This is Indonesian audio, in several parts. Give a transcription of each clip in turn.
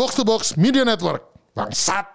Box to Box Media Network. Bangsat.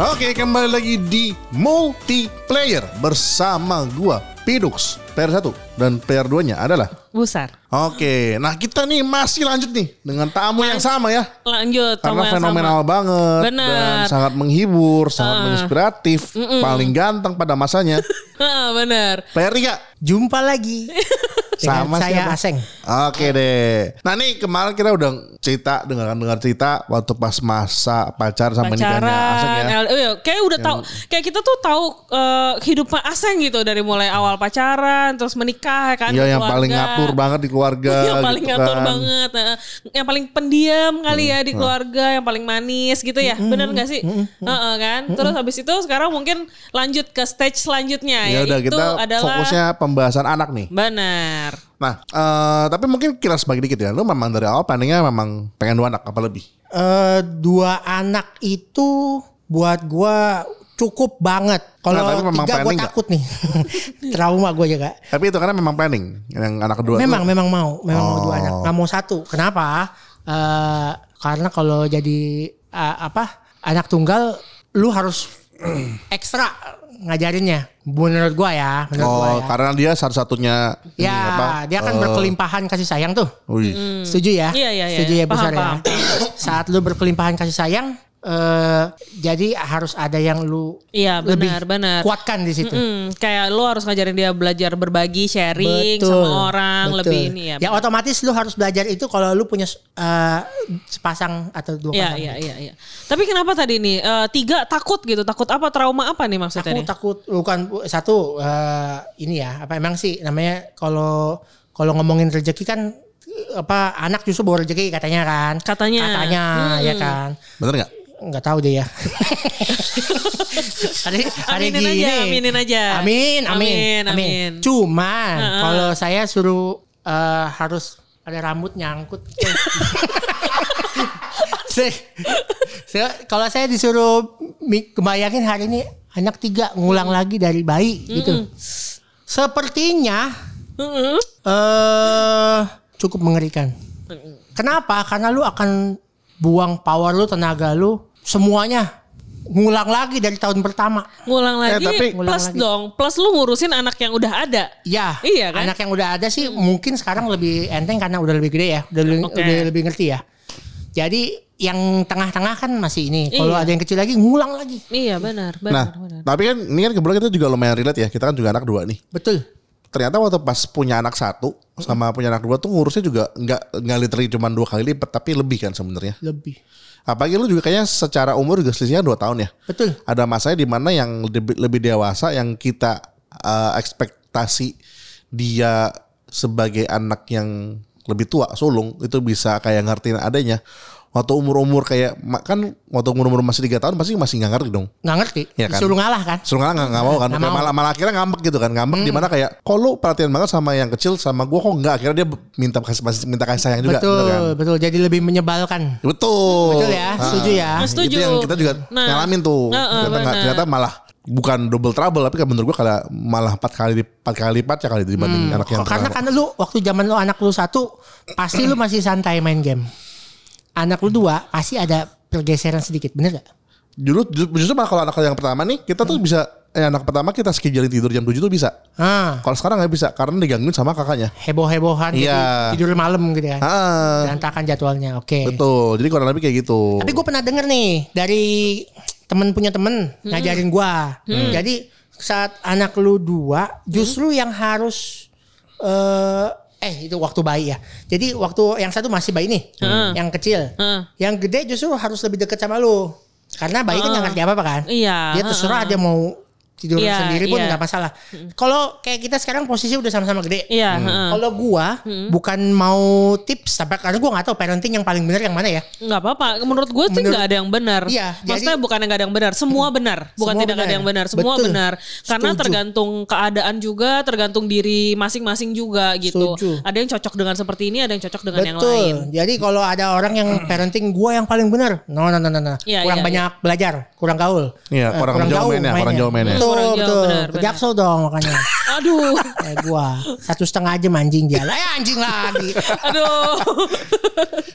Oke, kembali lagi di multiplayer bersama gua Pidux PR1 dan PR2-nya adalah Besar. Oke, nah kita nih masih lanjut nih dengan tamu yang sama ya. Lanjut. Karena tamu yang fenomenal sama. banget Benar. dan sangat menghibur, sangat menginspiratif, paling ganteng pada masanya. Bener. PR3 Jumpa lagi dengan Sama saya siapa? Aseng. Oke deh. Nah nih kemarin kita udah cerita dengar dengar cerita waktu pas masa pacar sama nikahnya Aseng ya. Pacaran. Iya, kayak udah tahu. Kayak kita tuh tahu eh, kehidupan Aseng gitu dari mulai awal pacaran terus menikah kan. Iya yang keluarga. paling ngatur banget di keluarga. yang paling gitu ngatur kan. banget, eh. yang paling pendiam kali ya di keluarga, yang paling manis gitu ya, bener nggak sih? Heeh, kan. Terus habis itu sekarang mungkin lanjut ke stage selanjutnya Ya udah yaitu kita adalah fokusnya pembahasan anak nih. benar. Nah, eh, tapi mungkin kilas bagi dikit ya. Lu memang dari awal planningnya memang pengen dua anak apa lebih? Eh, dua anak itu buat gua cukup banget. Kalau Nah, memang tiga nggak? takut nih. Trauma gua juga. Tapi itu karena memang planning yang anak kedua. Memang tuh- memang mau, memang mau dua Oh. anak. Nggak mau satu. Kenapa? Eh, karena kalau jadi eh, apa anak tunggal, lu harus ekstra ngajarinnya. Menurut gua ya, menurut gua Oh, ya. karena dia satu-satunya ini Ya, apa? dia kan eh, berkelimpahan kasih sayang tuh. wih. Setuju ya? Iya, iya, iya. Setuju ya Paham, besar ya. paham. Saat lu berkelimpahan kasih sayang, eh jadi harus ada yang lu Iya, lebih benar, benar. kuatkan di situ. Hmm, kayak lu harus ngajarin dia belajar berbagi, sharing sama orang, betul. lebih ini ya. Ya otomatis lu harus belajar itu kalau lu punya eh, sepasang atau dua Iya, pasang. iya, iya, iya. Tapi kenapa tadi nih eh, tiga takut gitu? Takut apa? Trauma apa nih maksudnya Takut nih? takut bukan satu eh, ini ya apa emang sih namanya kalau kalau ngomongin rezeki kan apa anak justru bawa rezeki katanya kan. Katanya. Katanya Hmm. ya kan. Bener nggak? Nggak tahu deh ya. hari hari Aminin gini. aja, aminin aja. Amin, amin, Amin, amin. amin. Cuman Heeh. kalau saya suruh eh, harus ada rambut nyangkut. saya, saya- kalau saya disuruh kebayangin hari ini anak tiga ngulang lagi dari bayi gitu. Sepertinya Heeh. eh cukup mengerikan. Kenapa? Karena lu akan buang power lu, tenaga lu, semuanya ngulang lagi dari tahun pertama. Ngulang lagi, tapi- plus lagi. dong. Plus lu ngurusin anak yang udah ada. Ya, Iya kan? anak yang udah ada sih mungkin sekarang lebih enteng karena udah lebih gede ya, udah lebih, Oke. udah lebih ngerti ya. Jadi yang tengah-tengah kan masih ini. Kalau Iya. ada yang kecil lagi ngulang lagi. Iya benar, Nah, benar, benar. tapi kan ini kan kebetulan kita juga lumayan relate ya. Kita kan juga anak dua nih. Betul. Ternyata waktu pas punya anak satu sama punya anak dua tuh ngurusnya juga nggak nggak literally cuma dua kali lipat tapi lebih kan sebenarnya. Lebih. Apalagi lu juga kayaknya secara umur juga selisihnya dua tahun ya. Betul. Ada masanya di mana yang lebih, lebih dewasa yang kita eh, ekspektasi dia sebagai anak yang lebih tua sulung itu bisa kayak ngertiin adanya. Waktu umur-umur kayak kan waktu umur-umur masih tiga tahun pasti masih nggak ngerti dong. Nggak ngerti. Iya kan? Disuruh ngalah kan. Suruh ngalah nggak nggak mau kan? Kayak mau. malah malah akhirnya ngambek gitu kan, ngambek di mana kayak, kok lu perhatian banget sama yang kecil sama gua kok nggak? Akhirnya dia minta kasih minta kasih sayang juga, betul, bener kan? betul. Jadi lebih menyebalkan. Betul. Betul ya, Ah. setuju ya. Setuju. Itu yang kita juga Nah. ngalamin tuh. Heeh, ternyata, nggak- benar. ternyata malah bukan double trouble tapi kan menurut gua kayak malah empat kali empat kali lipat ya kali dibanding anak yang Oh, karena pertama. karena lu waktu zaman lu anak lu satu pasti lu masih santai main game. Anak lu dua pasti ada pergeseran sedikit, bener gak? Dulu justru malah kalau anak yang pertama nih kita tuh bisa eh, anak pertama kita schedule tidur jam 7 tuh bisa. Ah, Kalau sekarang nggak bisa karena digangguin sama kakaknya. heboh-hebohan Iya. tidur malam gitu kan. Ah, Berantakan jadwalnya. Oke. betul. Jadi kurang lebih kayak gitu. Tapi gue pernah denger nih dari temen punya temen ngajarin gua. Jadi saat anak lu dua, justru yang harus eh eh itu waktu bayi ya. Jadi waktu yang satu masih bayi nih, yang kecil. Heeh. Yang gede justru harus lebih deket sama lu. Karena bayi kan nggak ngerti apa-apa kan. Iya, Dia terserah dia mau tidur Iya, sendiri pun iya. nggak masalah. Kalau kayak kita sekarang posisi udah sama-sama gede. Iya, heeh. Kalau gua bukan mau tips tapi karena gua nggak tahu parenting yang paling benar yang mana ya. nggak apa-apa. Menurut gue sih Menurut- nggak ada yang benar. Iya, Maksudnya jadi- bukan yang nggak ada yang benar. Semua benar. Bukan Semua tidak ada benar. yang benar. Semua Betul. benar. Karena Setuju. tergantung keadaan juga, tergantung diri masing-masing juga gitu. Setuju. Ada yang cocok dengan seperti ini, ada yang cocok dengan yang lain. Betul. Jadi kalau ada orang yang parenting gua yang paling benar, no no no no, no. Iya, kurang iya, banyak belajar, kurang gaul. Iya, Eh, kurang jauh mainnya, kurang jauh mainnya. Betul, Kurang jauh, betul. benar, Ke benar. Jaksel dong makanya. Aduh. Kayak gua satu setengah jam anjing jalan. Eh anjing lagi. Aduh.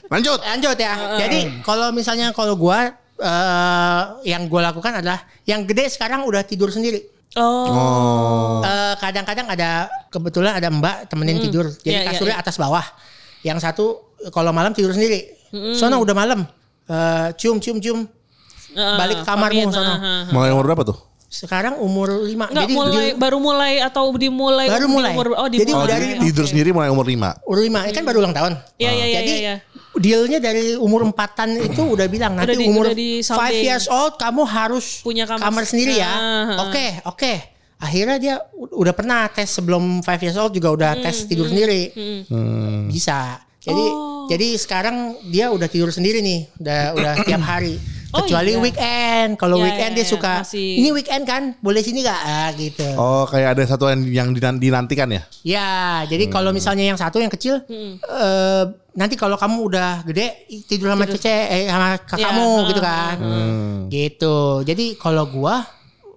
Lanjut. Lanjut ya. Jadi kalau misalnya kalau gua eh, yang gua lakukan adalah yang gede sekarang udah tidur sendiri. Oh. Oh. Eh, kadang-kadang ada kebetulan ada mbak temenin tidur. Jadi Iya, iya, kasurnya iya. atas bawah. Yang satu kalau malam tidur sendiri. Sono udah malam. Eh, cium cium cium. Heeh, Balik ke kamarmu pamit, sono. heeh. Mulai umur berapa tuh? Sekarang umur 5. Enggak Jadi mulai di- baru mulai atau dimulai Baru di mulai. umur oh Jadi dimulai. Oh, dari- jadi tidur sendiri mulai umur 5. umur 5 kan baru ulang tahun. Iya iya iya Jadi iya. dealnya dari umur empatan itu udah bilang nanti di- umur udah di 5 sounding. years old kamu harus Punya kamar sendiri ya. Ah, Oke oke. Akhirnya dia udah pernah tes sebelum 5 years old juga udah Hmm, tes tidur sendiri. Hmm. Bisa. Jadi Oh. jadi sekarang dia udah tidur sendiri nih, udah udah tiap hari. Oh, Kecuali iya. weekend. Kalau Ya, weekend ya, dia ya, suka masih- ini weekend kan, boleh sini gak? Ah, gitu. Oh, kayak ada satu yang, yang dinan- dinantikan ya? Ya, jadi kalau misalnya yang satu yang kecil, eh, nanti kalau kamu udah gede tidur sama cece, eh, sama kakak Ya, kamu ha, gitu kan, gitu. Jadi kalau gua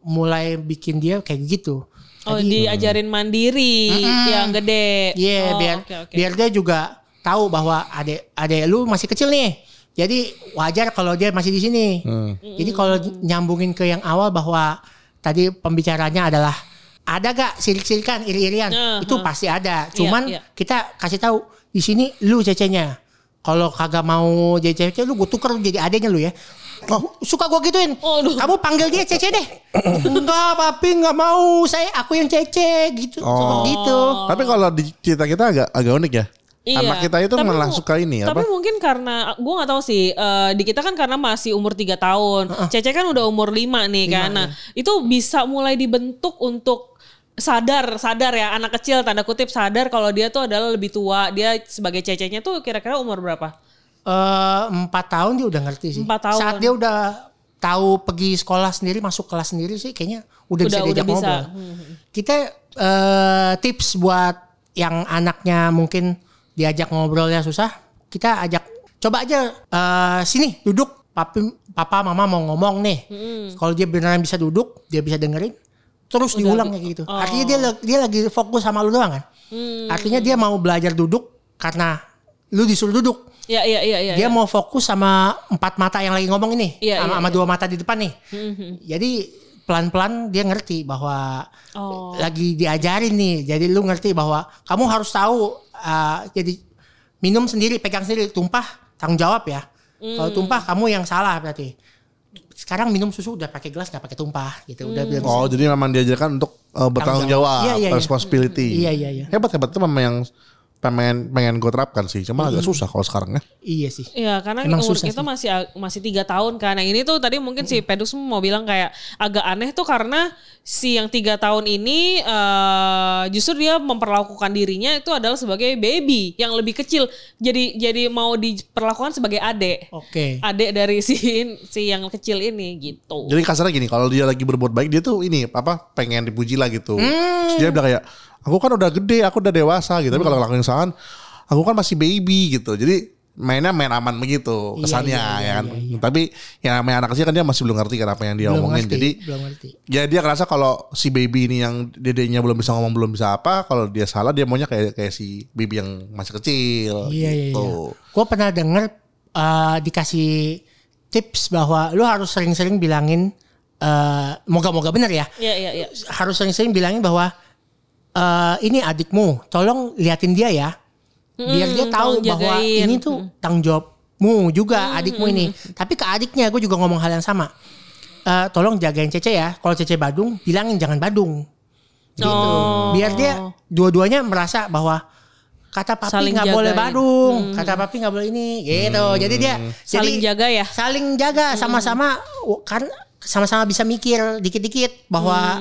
mulai bikin dia kayak gitu. Oh diajarin mandiri yang gede. Iya, Oh, biar oke, oke. biar dia juga tahu bahwa adek adek lu masih kecil nih. Jadi wajar kalau dia masih di sini. Jadi kalau nyambungin ke yang awal bahwa tadi pembicaranya adalah ada gak sirik-sirikan, iri-irian? Uh, itu uh. pasti ada. Cuman iya. kita kasih tahu di sini lu cecenya. Kalau kagak mau jadi cece lu gue tuker jadi adeknya lu ya. Oh, suka gue gituin. Aduh. Kamu panggil dia cece deh. Enggak, papi enggak mau. Saya aku yang cece gitu. Oh. gitu. Tapi kalau di cerita kita agak agak unik ya. Iya. Anak kita itu Tapi malah suka ini Tapi apa? mungkin karena gue nggak tahu sih eh, di kita kan karena masih umur 3 tahun. Cece kan udah umur 5 nih kan. Nah, itu bisa mulai dibentuk untuk sadar sadar ya anak kecil tanda kutip sadar kalau dia tuh adalah lebih tua dia sebagai cecenya tuh kira-kira umur berapa Eh, empat tahun dia udah ngerti sih. Empat tahun. Saat dia udah tahu pergi sekolah sendiri, masuk kelas sendiri sih, kayaknya udah, bisa Udah- diajak udah bisa. ngobrol. Kita eh, tips buat yang anaknya mungkin diajak ngobrolnya susah, kita ajak coba aja eh, sini duduk, papi, papa, mama mau ngomong nih. Kalau dia beneran bisa duduk, dia bisa dengerin. Terus diulang kayak gitu. Oh. Artinya dia dia lagi fokus sama lu doang kan. Hmm. Artinya dia mau belajar duduk karena lu disuruh duduk ya iya iya iya dia iya. mau fokus sama empat mata yang lagi ngomong ini Iya, sama, iya, sama iya. dua mata di depan nih jadi pelan-pelan dia ngerti bahwa Oh. lagi diajarin nih jadi lu ngerti bahwa kamu harus tahu uh, jadi minum sendiri pegang sendiri tumpah tanggung jawab ya kalau Hmm. tumpah kamu yang salah berarti sekarang minum susu udah pakai gelas nggak pakai tumpah gitu udah bilang Oh, jadi memang diajarkan untuk uh, bertanggung jawab, Iya, iya, iya. responsibility. Iya, iya, iya. Hebat hebat itu memang yang pengen pengen gue terapkan sih. Cuma agak susah kalau sekarang ya. iya sih Iya karena Emang umur kita sih. masih masih tiga tahun kan. Yang ini tuh tadi mungkin si Pedus mau bilang kayak agak aneh tuh karena si yang tiga tahun ini eh justru dia memperlakukan dirinya itu adalah sebagai baby yang lebih kecil. Jadi jadi mau diperlakukan sebagai adik. oke Adik dari si si yang kecil ini gitu. Jadi kasarnya gini, kalau dia lagi berbuat baik dia tuh ini apa pengen dipuji lah gitu. Hmm. Terus dia bilang kayak aku kan udah gede, aku udah dewasa gitu. Tapi kalau ngelakuin kesalahan, aku kan masih baby gitu. Jadi mainnya main aman begitu Iya, kesannya iya, iya, ya kan. Tapi yang namanya anak kecil kan dia masih belum ngerti kan apa yang dia belum omongin. ngerti Jadi belum ngerti ya dia ngerasa kalau si baby ini yang dedenya belum bisa ngomong belum bisa apa, kalau dia salah dia maunya kayak kayak si baby yang masih kecil. Iya iya gitu. iya. Gue pernah denger eh, dikasih tips bahwa lu harus sering-sering bilangin eh, moga-moga bener ya. Iya iya iya. Harus sering-sering bilangin bahwa eh, ini adikmu, tolong liatin dia ya. Biar dia tahu tolong bahwa jagain. ini tuh tanggung jawabmu juga adikmu ini. Tapi ke adiknya gue juga ngomong hal yang sama. Eh, tolong jagain Cece ya. Kalau Cece Badung, bilangin jangan Badung. Gitu. Oh. Biar dia dua-duanya merasa bahwa kata papi Saling nggak boleh jagain. Badung, kata papi nggak boleh ini, gitu. Jadi dia Saling jadi jaga ya. saling jaga sama-sama kan sama-sama bisa mikir dikit-dikit bahwa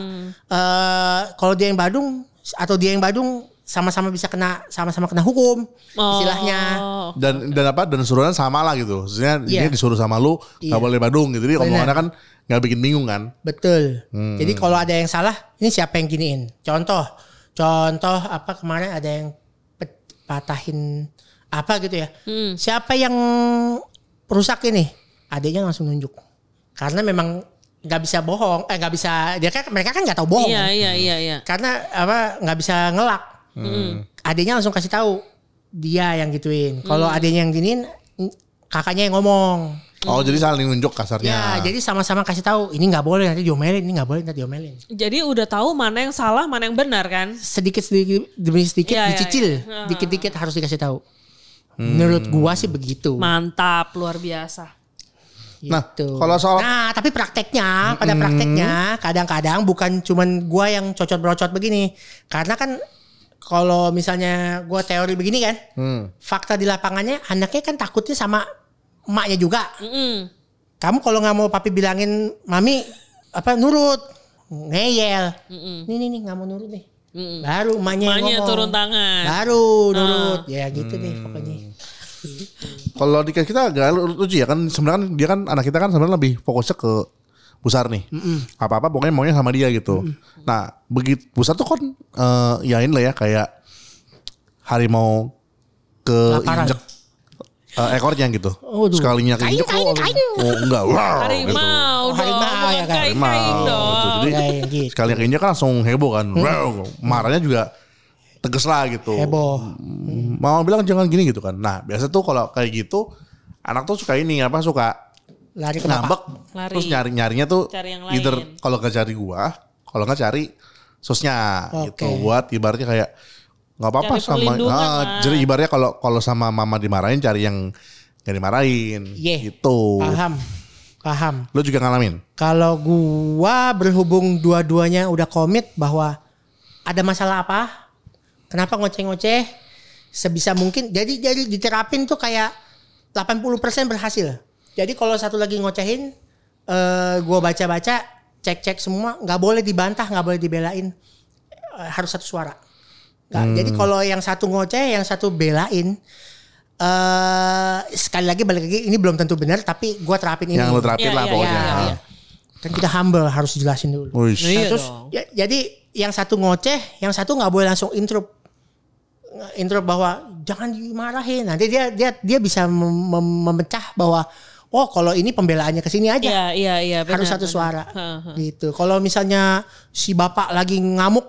eh, kalau dia yang Badung atau dia yang Badung sama-sama bisa kena sama-sama kena hukum istilahnya. Oh. Dan dan apa dan suruhan sama lah gitu. Maksudnya dia Iya. disuruh sama lu nggak Iya. boleh Badung gitu. Jadi omongannya kan nggak bikin bingung kan. Betul. Hmm. Jadi kalau ada yang salah, ini siapa yang giniin? Contoh, contoh apa kemarin ada yang pet- patahin apa gitu ya? Hmm. Siapa yang rusak ini? Adanya langsung nunjuk. Karena memang nggak bisa bohong, eh nggak bisa. Dia kan mereka kan nggak tahu bohong. Iya iya iya iya. Karena apa nggak bisa ngelak. Adanya langsung kasih tahu dia yang gituin. Kalau adanya yang giniin, kakaknya yang ngomong. Oh jadi saling nunjuk kasarnya. Ya, jadi sama-sama kasih tahu ini nggak boleh nanti diomelin, ini nggak boleh nanti diomelin. Jadi udah tahu mana yang salah, mana yang benar kan? sedikit sedikit demi sedikit iya, dicicil, iya. dikit-dikit harus dikasih tahu. Menurut gua sih begitu. Mantap, luar biasa. Nah, Gitu. kalau soal- Nah, tapi prakteknya, pada prakteknya kadang-kadang bukan cuman gua yang cocot-brocot begini. Karena kan kalau misalnya gua teori begini kan, Hmm. fakta di lapangannya anaknya kan takutnya sama emaknya juga. Mm-mm. Kamu kalau nggak mau papi bilangin mami apa nurut, ngeyel. Nih nih nih nggak mau nurut nih. Mm-mm. Baru emaknya yang Emaknya ngomong. turun tangan. Baru nurut. Ya gitu deh pokoknya. Kalau di kita agak lucu ya kan sebenarnya kan dia kan anak kita kan sebenarnya lebih fokusnya ke Busar nih. Apa-apa pokoknya maunya sama dia gitu. Nah, begitu Busar tuh kan eh yain lah ya kayak harimau ke Laparan. injek eh, ekornya gitu. Waduh. Sekalinya Kain, kain, oh, kain. oh enggak. Wow, gitu. Harimau Oh, dong. harimau ya kan? Harimau gitu. Jadi Kayak gitu. sekalinya keinjek kan langsung heboh kan. Wow, marahnya juga tegas lah gitu. Heboh. Mama bilang jangan gini gitu kan. Nah, biasa tuh kalau kayak gitu anak tuh suka ini apa suka Lari ke ngambek Lari. terus nyari nyarinya tuh Cari yang lain. either kalau nggak cari gua kalau nggak cari sosnya Oke. gitu buat ibaratnya kayak nggak apa-apa sama ah, lah. jadi ibaratnya kalau kalau sama mama dimarahin cari yang nggak dimarahin Iya. gitu Paham. Paham. lu juga ngalamin Kalau gua berhubung dua-duanya udah komit bahwa ada masalah apa, kenapa ngoceh-ngoceh, sebisa mungkin. Jadi jadi diterapin tuh kayak 80% berhasil. Jadi kalau satu lagi ngocehin, eh gua baca-baca, cek-cek semua, nggak boleh dibantah, nggak boleh dibelain, Eh, harus satu suara. Nggak, Jadi kalau yang satu ngoceh, yang satu belain, eh sekali lagi balik lagi ini belum tentu benar, tapi gua terapin ini. yang lu terapin Iya, lah iya, pokoknya iya, iya. Kan kita humble harus jelasin dulu. Iya Nah, terus dong. ya, jadi yang satu ngoceh, yang satu nggak boleh langsung intro intro bahwa jangan dimarahin. Nanti dia dia dia bisa mem- mem- memecah bahwa oh kalau ini pembelaannya ke sini aja. Iya iya iya. benar, harus satu benar. suara. Heeh. Gitu. Kalau misalnya si bapak lagi ngamuk,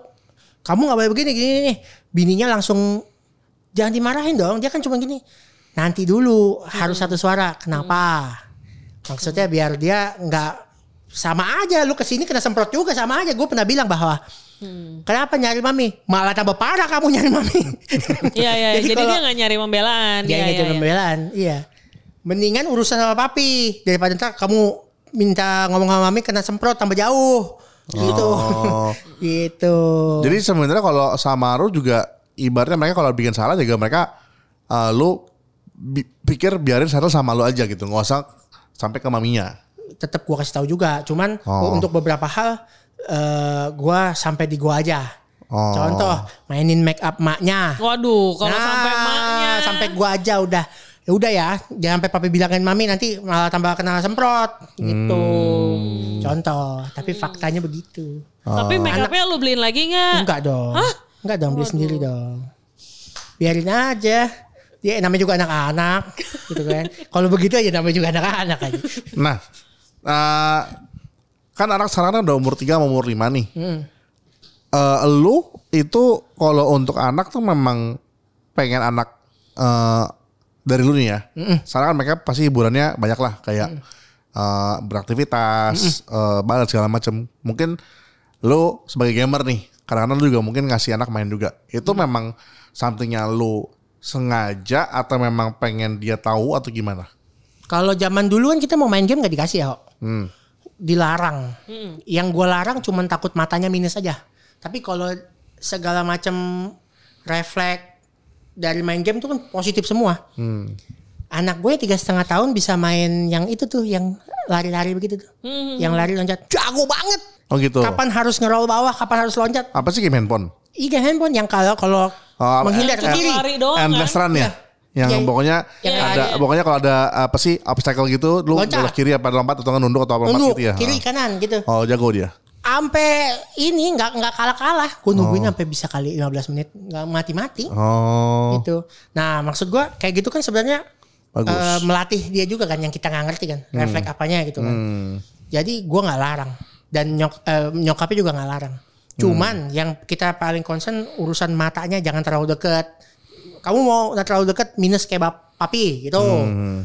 kamu nggak boleh begini gini nih. Bininya langsung jangan dimarahin dong. Dia kan cuma gini. Nanti dulu harus satu suara. Kenapa? Maksudnya biar dia nggak sama aja lu ke sini kena semprot juga sama aja gue pernah bilang bahwa kenapa nyari mami malah tambah parah kamu nyari mami Iya iya. Jadi, kalau- dia nggak nyari pembelaan. dia Iya, ingetin iya, iya. pembelaan iya mendingan urusan sama papi daripada ntar kamu minta ngomong sama mami kena semprot tambah jauh gitu Oh. gitu Jadi sebenarnya kalau sama lu juga ibaratnya mereka kalau bikin salah juga mereka eh, lu bi- pikir biarin settle sama lu aja gitu, nggak usah sampai ke maminya. tetap gua kasih tahu juga cuman Oh. untuk beberapa hal eh gua sampai di gua aja. Oh. contoh mainin make up maknya. Waduh, kalau Nah, sampai maknya. sampai gua aja udah. Ya udah ya jangan sampai papi bilangin mami nanti malah tambah kena semprot. Gitu. Hmm. contoh tapi faktanya begitu. Tapi make upnya lu beliin lagi nggak? enggak dong. Enggak dong beli sendiri dong. Biarin aja. Dia namanya juga anak-anak gitu kan. Kalau begitu aja namanya juga anak-anak aja. Nah, eh, kan anak sekarang kan udah umur 3 sama umur 5 nih. Hmm. Eh, lu itu kalau untuk anak tuh memang pengen anak eh, dari lu nih ya. Sekarang kan mereka pasti hiburannya banyak lah kayak eh, beraktivitas, eh, banget segala macam. Mungkin lu sebagai gamer nih, kadang-kadang lu juga mungkin ngasih anak main juga. Itu memang somethingnya lu sengaja atau memang pengen dia tahu atau gimana? kalau zaman dulu kan kita mau main game nggak dikasih ya Ho. Hmm. Dilarang yang gue larang cuman takut matanya minus aja tapi kalau segala macam refleks dari main game tuh kan positif semua Hmm. anak gue tiga setengah tahun bisa main yang itu tuh yang lari-lari begitu tuh. Hmm. Yang lari loncat jago banget. Oh gitu. Kapan harus ngerol bawah, kapan harus loncat. Apa sih game handphone? Iya handphone yang kalau kalau Oh, menghindar ke Cuma kiri. lari doang kan. Endless run ya? Yang Iya. pokoknya Yang ada lari. pokoknya kalau ada apa sih obstacle gitu lu belok kiri apa lompat atau nunduk atau apa lompat gitu ya. kiri Oh. kanan gitu. Oh, jago dia. Ampe ini nggak nggak kalah-kalah. Gue Oh. nungguin sampai bisa kali 15 menit nggak mati-mati. Oh. gitu. Nah, maksud gua kayak gitu kan sebenarnya Bagus. eh, melatih dia juga kan yang kita nggak ngerti kan, refleks apanya gitu kan. Hmm. Jadi gua nggak larang dan nyok, eh, nyokapnya juga nggak larang. Cuman Hmm. yang kita paling concern urusan matanya jangan terlalu deket. Kamu mau udah terlalu deket minus kayak bap- papi gitu. Hmm.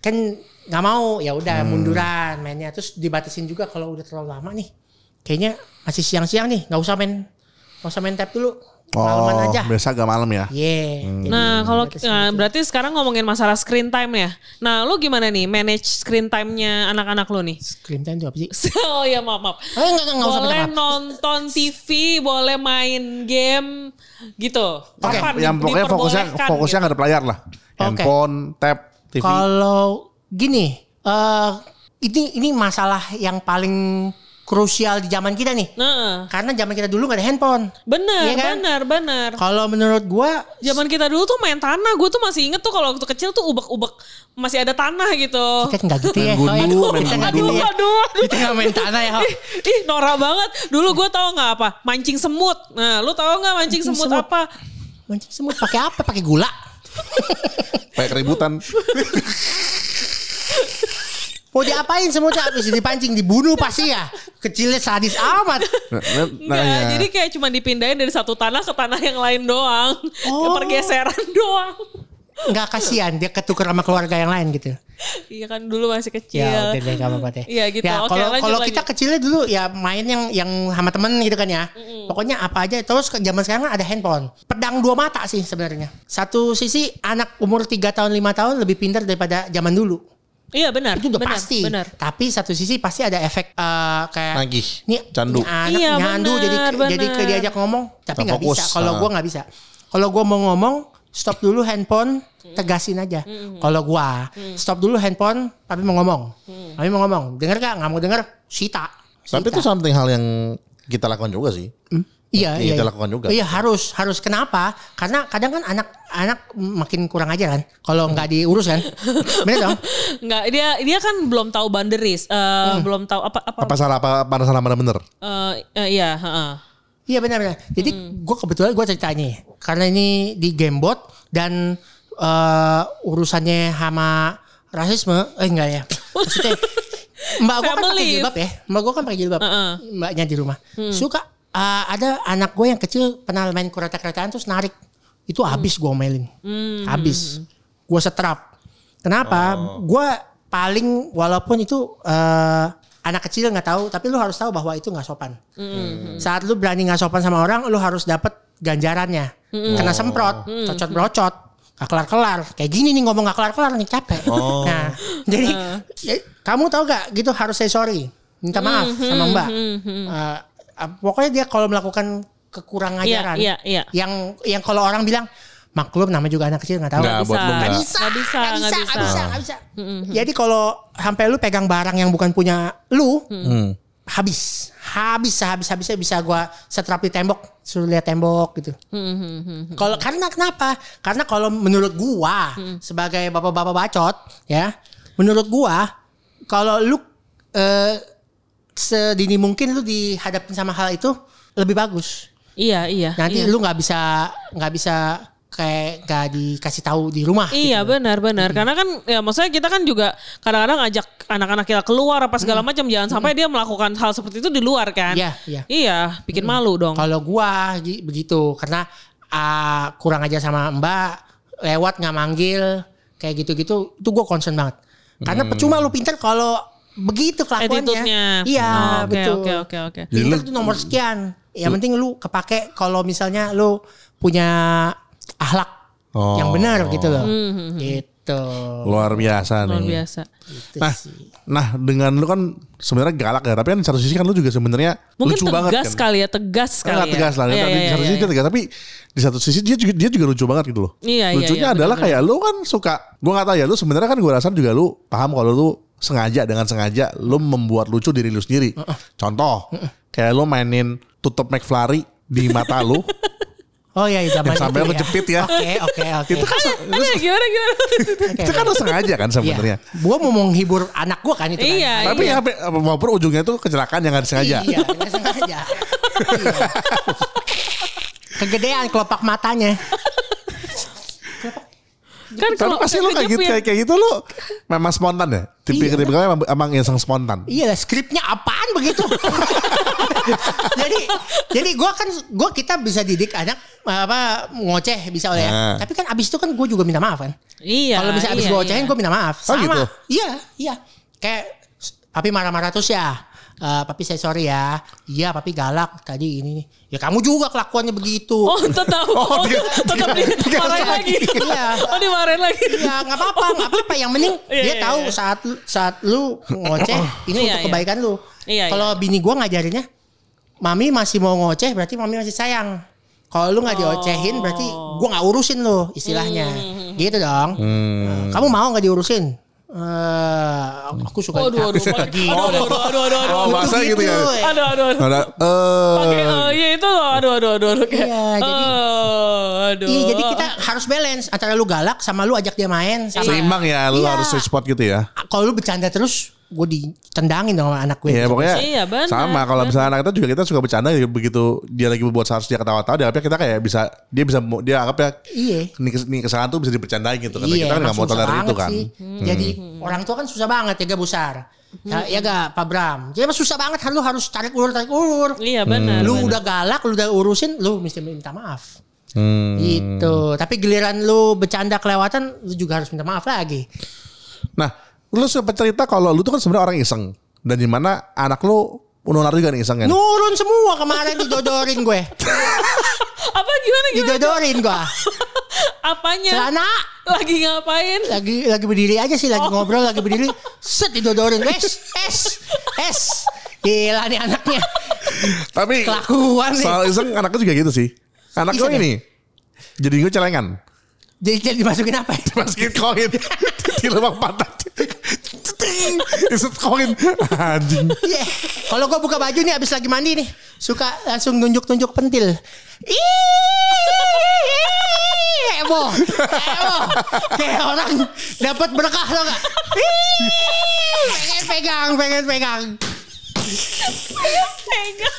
Kan nggak mau ya udah munduran mainnya terus dibatasin juga kalau udah terlalu lama nih. Kayaknya masih siang-siang nih, nggak usah main nggak usah main tap dulu. Malaman Oh, aja. biasa agak malam ya. Yeah. jadi Nah, kalau nah, berarti sekarang ngomongin masalah screen time ya. Nah, lu gimana nih manage screen time-nya anak-anak lu nih? Screen time itu apa sih? oh ya maaf maaf. Oh, enggak, enggak, enggak usah boleh minta maaf. nonton TV, boleh main game gitu. Kapan Yang pokoknya fokusnya fokusnya gitu? nggak ada layar lah. Handphone, tab, TV. Kalau gini, eh ini ini masalah yang paling krusial di zaman kita nih. Nah, Karena zaman kita dulu nggak ada handphone. benar, Iya kan? benar, benar. Kalau menurut gua Zaman kita dulu tuh main tanah, gue tuh masih inget tuh kalau waktu kecil tuh ubek-ubek masih ada tanah gitu. kita nggak gitu ya. Gundu, ya. main kita nggak Aduh, gitu ya. aduh, aduh. Kita nggak main tanah ya. Ho. Ih, norak banget. Dulu gue tau nggak apa? Mancing semut. Nah, lu tau nggak mancing, Mancing semut, semut. apa? Mancing semut pakai apa? Pakai gula. Kayak keributan. Mau diapain semutnya? Habis dipancing, dibunuh pasti ya. Kecilnya sadis amat. Nah, nah, Enggak, ya. jadi kayak cuma dipindahin dari satu tanah ke tanah yang lain doang. Oh. Pergeseran doang. Nggak kasihan dia ketukar sama keluarga yang lain gitu. Iya kan dulu masih kecil. Ya udah deh gak apa-apa deh. Iya, gitu. Ya, Oke, kalau lanjut kalau kita kecilnya dulu ya main yang yang sama temen gitu kan ya. Pokoknya apa aja. Terus ke zaman sekarang ada handphone. Pedang dua mata sih sebenarnya. Satu sisi anak umur 3 tahun 5 tahun lebih pintar daripada zaman dulu. Iya benar. Itu udah benar, pasti. Benar. Tapi satu sisi pasti ada efek eh, kayak Nagih, nih candu. nih anak Iya, nyandu benar, jadi benar. jadi ke diajak ngomong tapi nggak fokus. bisa. Kalau Ah. gua nggak bisa. Kalau gua mau ngomong stop dulu handphone tegasin aja. Kalau gua stop dulu handphone tapi mau ngomong. Tapi mau ngomong. Dengar gak? Nggak mau denger? Sita. Tapi itu Sita. something hal yang kita lakukan juga sih. Iya, Iya, iya. kita iya. lakukan juga. Iya harus, harus. Kenapa? Karena kadang kan anak-anak makin kurang aja kan. Kalau nggak diurus kan. Bener dong? Enggak, dia dia kan belum tahu boundaries, eh, Hmm. belum tahu apa apa, Apa salah apa mana salah mana bener? eh, eh, iya, heeh. Iya benar-benar. Jadi gue kebetulan gue ceritanya karena ini di Gamebot dan eh, urusannya sama rasisme, eh enggak ya. Maksudnya mbak gue kan pakai Family. jilbab ya, mbak gue kan pakai jilbab, Heeh. mbaknya di rumah. Suka eh, ada anak gue yang kecil pernah main kereta-keretaan terus narik, itu habis gue omelin, habis, gue setrap. Kenapa? Gue paling walaupun itu eh, anak kecil nggak tahu, tapi lu harus tahu bahwa itu nggak sopan. Saat lu berani nggak sopan sama orang, lu harus dapat ganjarannya. Kena semprot, cocot brocot, gak kelar kelar. Kayak gini nih ngomong gak kelar kelar nih capek. Nah, jadi ya, kamu tahu gak gitu harus say sorry, minta maaf sama mbak. Eh, eh, pokoknya dia kalau melakukan kekurangan Iya, ajaran, iya, iya. yang yang kalau orang bilang maklum namanya juga anak kecil nggak tahu. Nggak, bisa, Nggak bisa, nggak bisa, nggak bisa. bisa, nggak bisa. Jadi kalau sampai lu pegang barang yang bukan punya lu, Hmm. habis, habis, habis, habisnya bisa gua setrap di tembok, suruh lihat tembok gitu. Kalau karena kenapa? Karena kalau menurut gua sebagai bapak-bapak bacot, ya, menurut gua kalau lu eh, sedini mungkin lu dihadapin sama hal itu lebih bagus. Iya, iya. Nanti iya. lu nggak bisa nggak bisa kayak gak dikasih tahu di rumah. Iya gitu. benar benar karena kan ya maksudnya kita kan juga kadang-kadang ajak anak-anak kita keluar apa segala macam jangan sampai dia melakukan hal seperti itu di luar kan. Iya, iya. Iya, bikin malu dong. Kalau gua gi- begitu karena ah, kurang aja sama Mbak lewat nggak manggil kayak gitu-gitu itu gua concern banget. Karena percuma lu pinter kalau begitu kelakuannya. Iya, Oh, Oke betul. oke oke oke. Jadi Pinter lu- tuh nomor sekian. Yang penting lu kepake kalau misalnya lu punya akhlak Oh. yang benar gitu loh. Gitu. Luar biasa Luar nih. biasa. Gitu Nah, sih. nah dengan lu kan sebenarnya galak ya, tapi kan di satu sisi kan lu juga sebenarnya lucu tegas banget kan. kali ya, tegas Kan kali nggak ya. tegas lah. Iya, di iya, satu iya, sisi iya. dia tegas, tapi di satu sisi dia juga dia juga lucu banget gitu loh. Iya, iya, Lucunya iya, adalah benar-benar. kayak lu kan suka, gua nggak tahu ya, lu sebenarnya kan gua rasa juga lu paham kalau lu sengaja dengan sengaja lu membuat lucu diri lu sendiri. Contoh, kayak lu mainin tutup McFlurry di mata lu, Oh iya, iya zaman Yang sampai itu lu jepit ya. Oke, oke, oke. itu kan Ada gimana gimana? Itu kan lu sengaja kan sebenarnya. Iya. Gua mau menghibur anak gua kan itu kan. Iya, Tapi ya walaupun ujungnya itu kecelakaan yang nggak disengaja. Iya, sengaja. Iya. Kegedean kelopak matanya. kan kalau pasti lu kayak gitu, kayak, kayak gitu lu memang spontan ya. Tipe Iya. emang, emang yang spontan. Iya lah, skripnya apaan begitu? jadi jadi gua kan gua kita bisa didik anak apa ngoceh bisa oleh ya. Nah. Tapi kan abis itu kan gue juga minta maaf kan. Iya. Kalau misalnya abis iya, gue ocehin iya. gue minta maaf. Oh, Sama. gitu? Iya, iya. Kayak papi marah-marah terus ya. Eh, papi saya sorry ya. Iya, papi galak tadi ini. Ya kamu juga kelakuannya begitu. Oh tetap. Oh, dia- tetap dimarahin lagi. Iya. Oh dimarahin lagi. Ya nggak apa-apa, nggak apa-apa. Yang penting Iya, dia iya, tahu iya. saat saat lu ngoceh ini Iya, untuk iya. kebaikan lu. Iya, Kalau bini gua ngajarinnya, mami masih mau ngoceh berarti mami masih sayang. Kalau lu nggak diocehin berarti gua nggak urusin lu istilahnya. Hmm. Gitu dong. Nah, Kamu mau nggak diurusin? Eh, aku suka. Aduh aduh. aku suka Aduh aduh aduh aduh aduh. Oh, aduh. bahasa gitu ya. Aduh aduh aduh. Ada eh Oke, eh, iya itu loh. Aduh aduh aduh aduh. Kayak, Iya, jadi- oh, aduh. Iya, jadi kita harus balance antara lu galak sama lu ajak dia main sama seimbang ya, lu Iya. harus sweet spot gitu ya. kalau lu bercanda terus gue ditendangin dong sama anak gue. Iya pokoknya Iya, benar, sama kalau misalnya anak kita juga kita suka bercanda ya, begitu dia lagi berbuat seharusnya dia ketawa-tawa dia anggapnya kita kayak bisa dia bisa dia anggap ya Iya. ini, kes- ini kesalahan tuh bisa dibercandain gitu karena Iya, kita kan nggak mau tolerir itu banget kan. sih. Jadi orang tua kan susah banget ya gak besar. Ya, ya gak Pak Bram. Jadi susah banget lu harus tarik ulur tarik ulur. Iya benar. Lu benar. udah galak, lu udah urusin, lu mesti minta maaf. Hmm. Gitu. Tapi giliran lu bercanda kelewatan, lu juga harus minta maaf lagi. Nah, lu sempat cerita kalau lu tuh kan sebenarnya orang iseng dan di mana anak lu nular juga nih iseng kan. Nurun semua kemarin didodorin gue. Apa gimana gimana? Didodorin gue. Apanya? Celana Lagi ngapain? lagi lagi berdiri aja sih, lagi ngobrol, lagi berdiri. Set didodorin. Es, es, es. Gila nih anaknya. Tapi Kelakuan nih. soal iseng anak lu juga gitu sih. Anak Iseng ya? ini jadi gue celengan. Jadi, jadi dimasukin apa ya? Masukin koin di lubang pantat. Isut koin anjing. Iya. Kalau gue buka baju nih abis lagi mandi nih, suka langsung nunjuk-nunjuk pentil. Ih, Heboh. Kayak orang dapat berkah tau gak? Pengen pegang, pengen pegang. Pegang.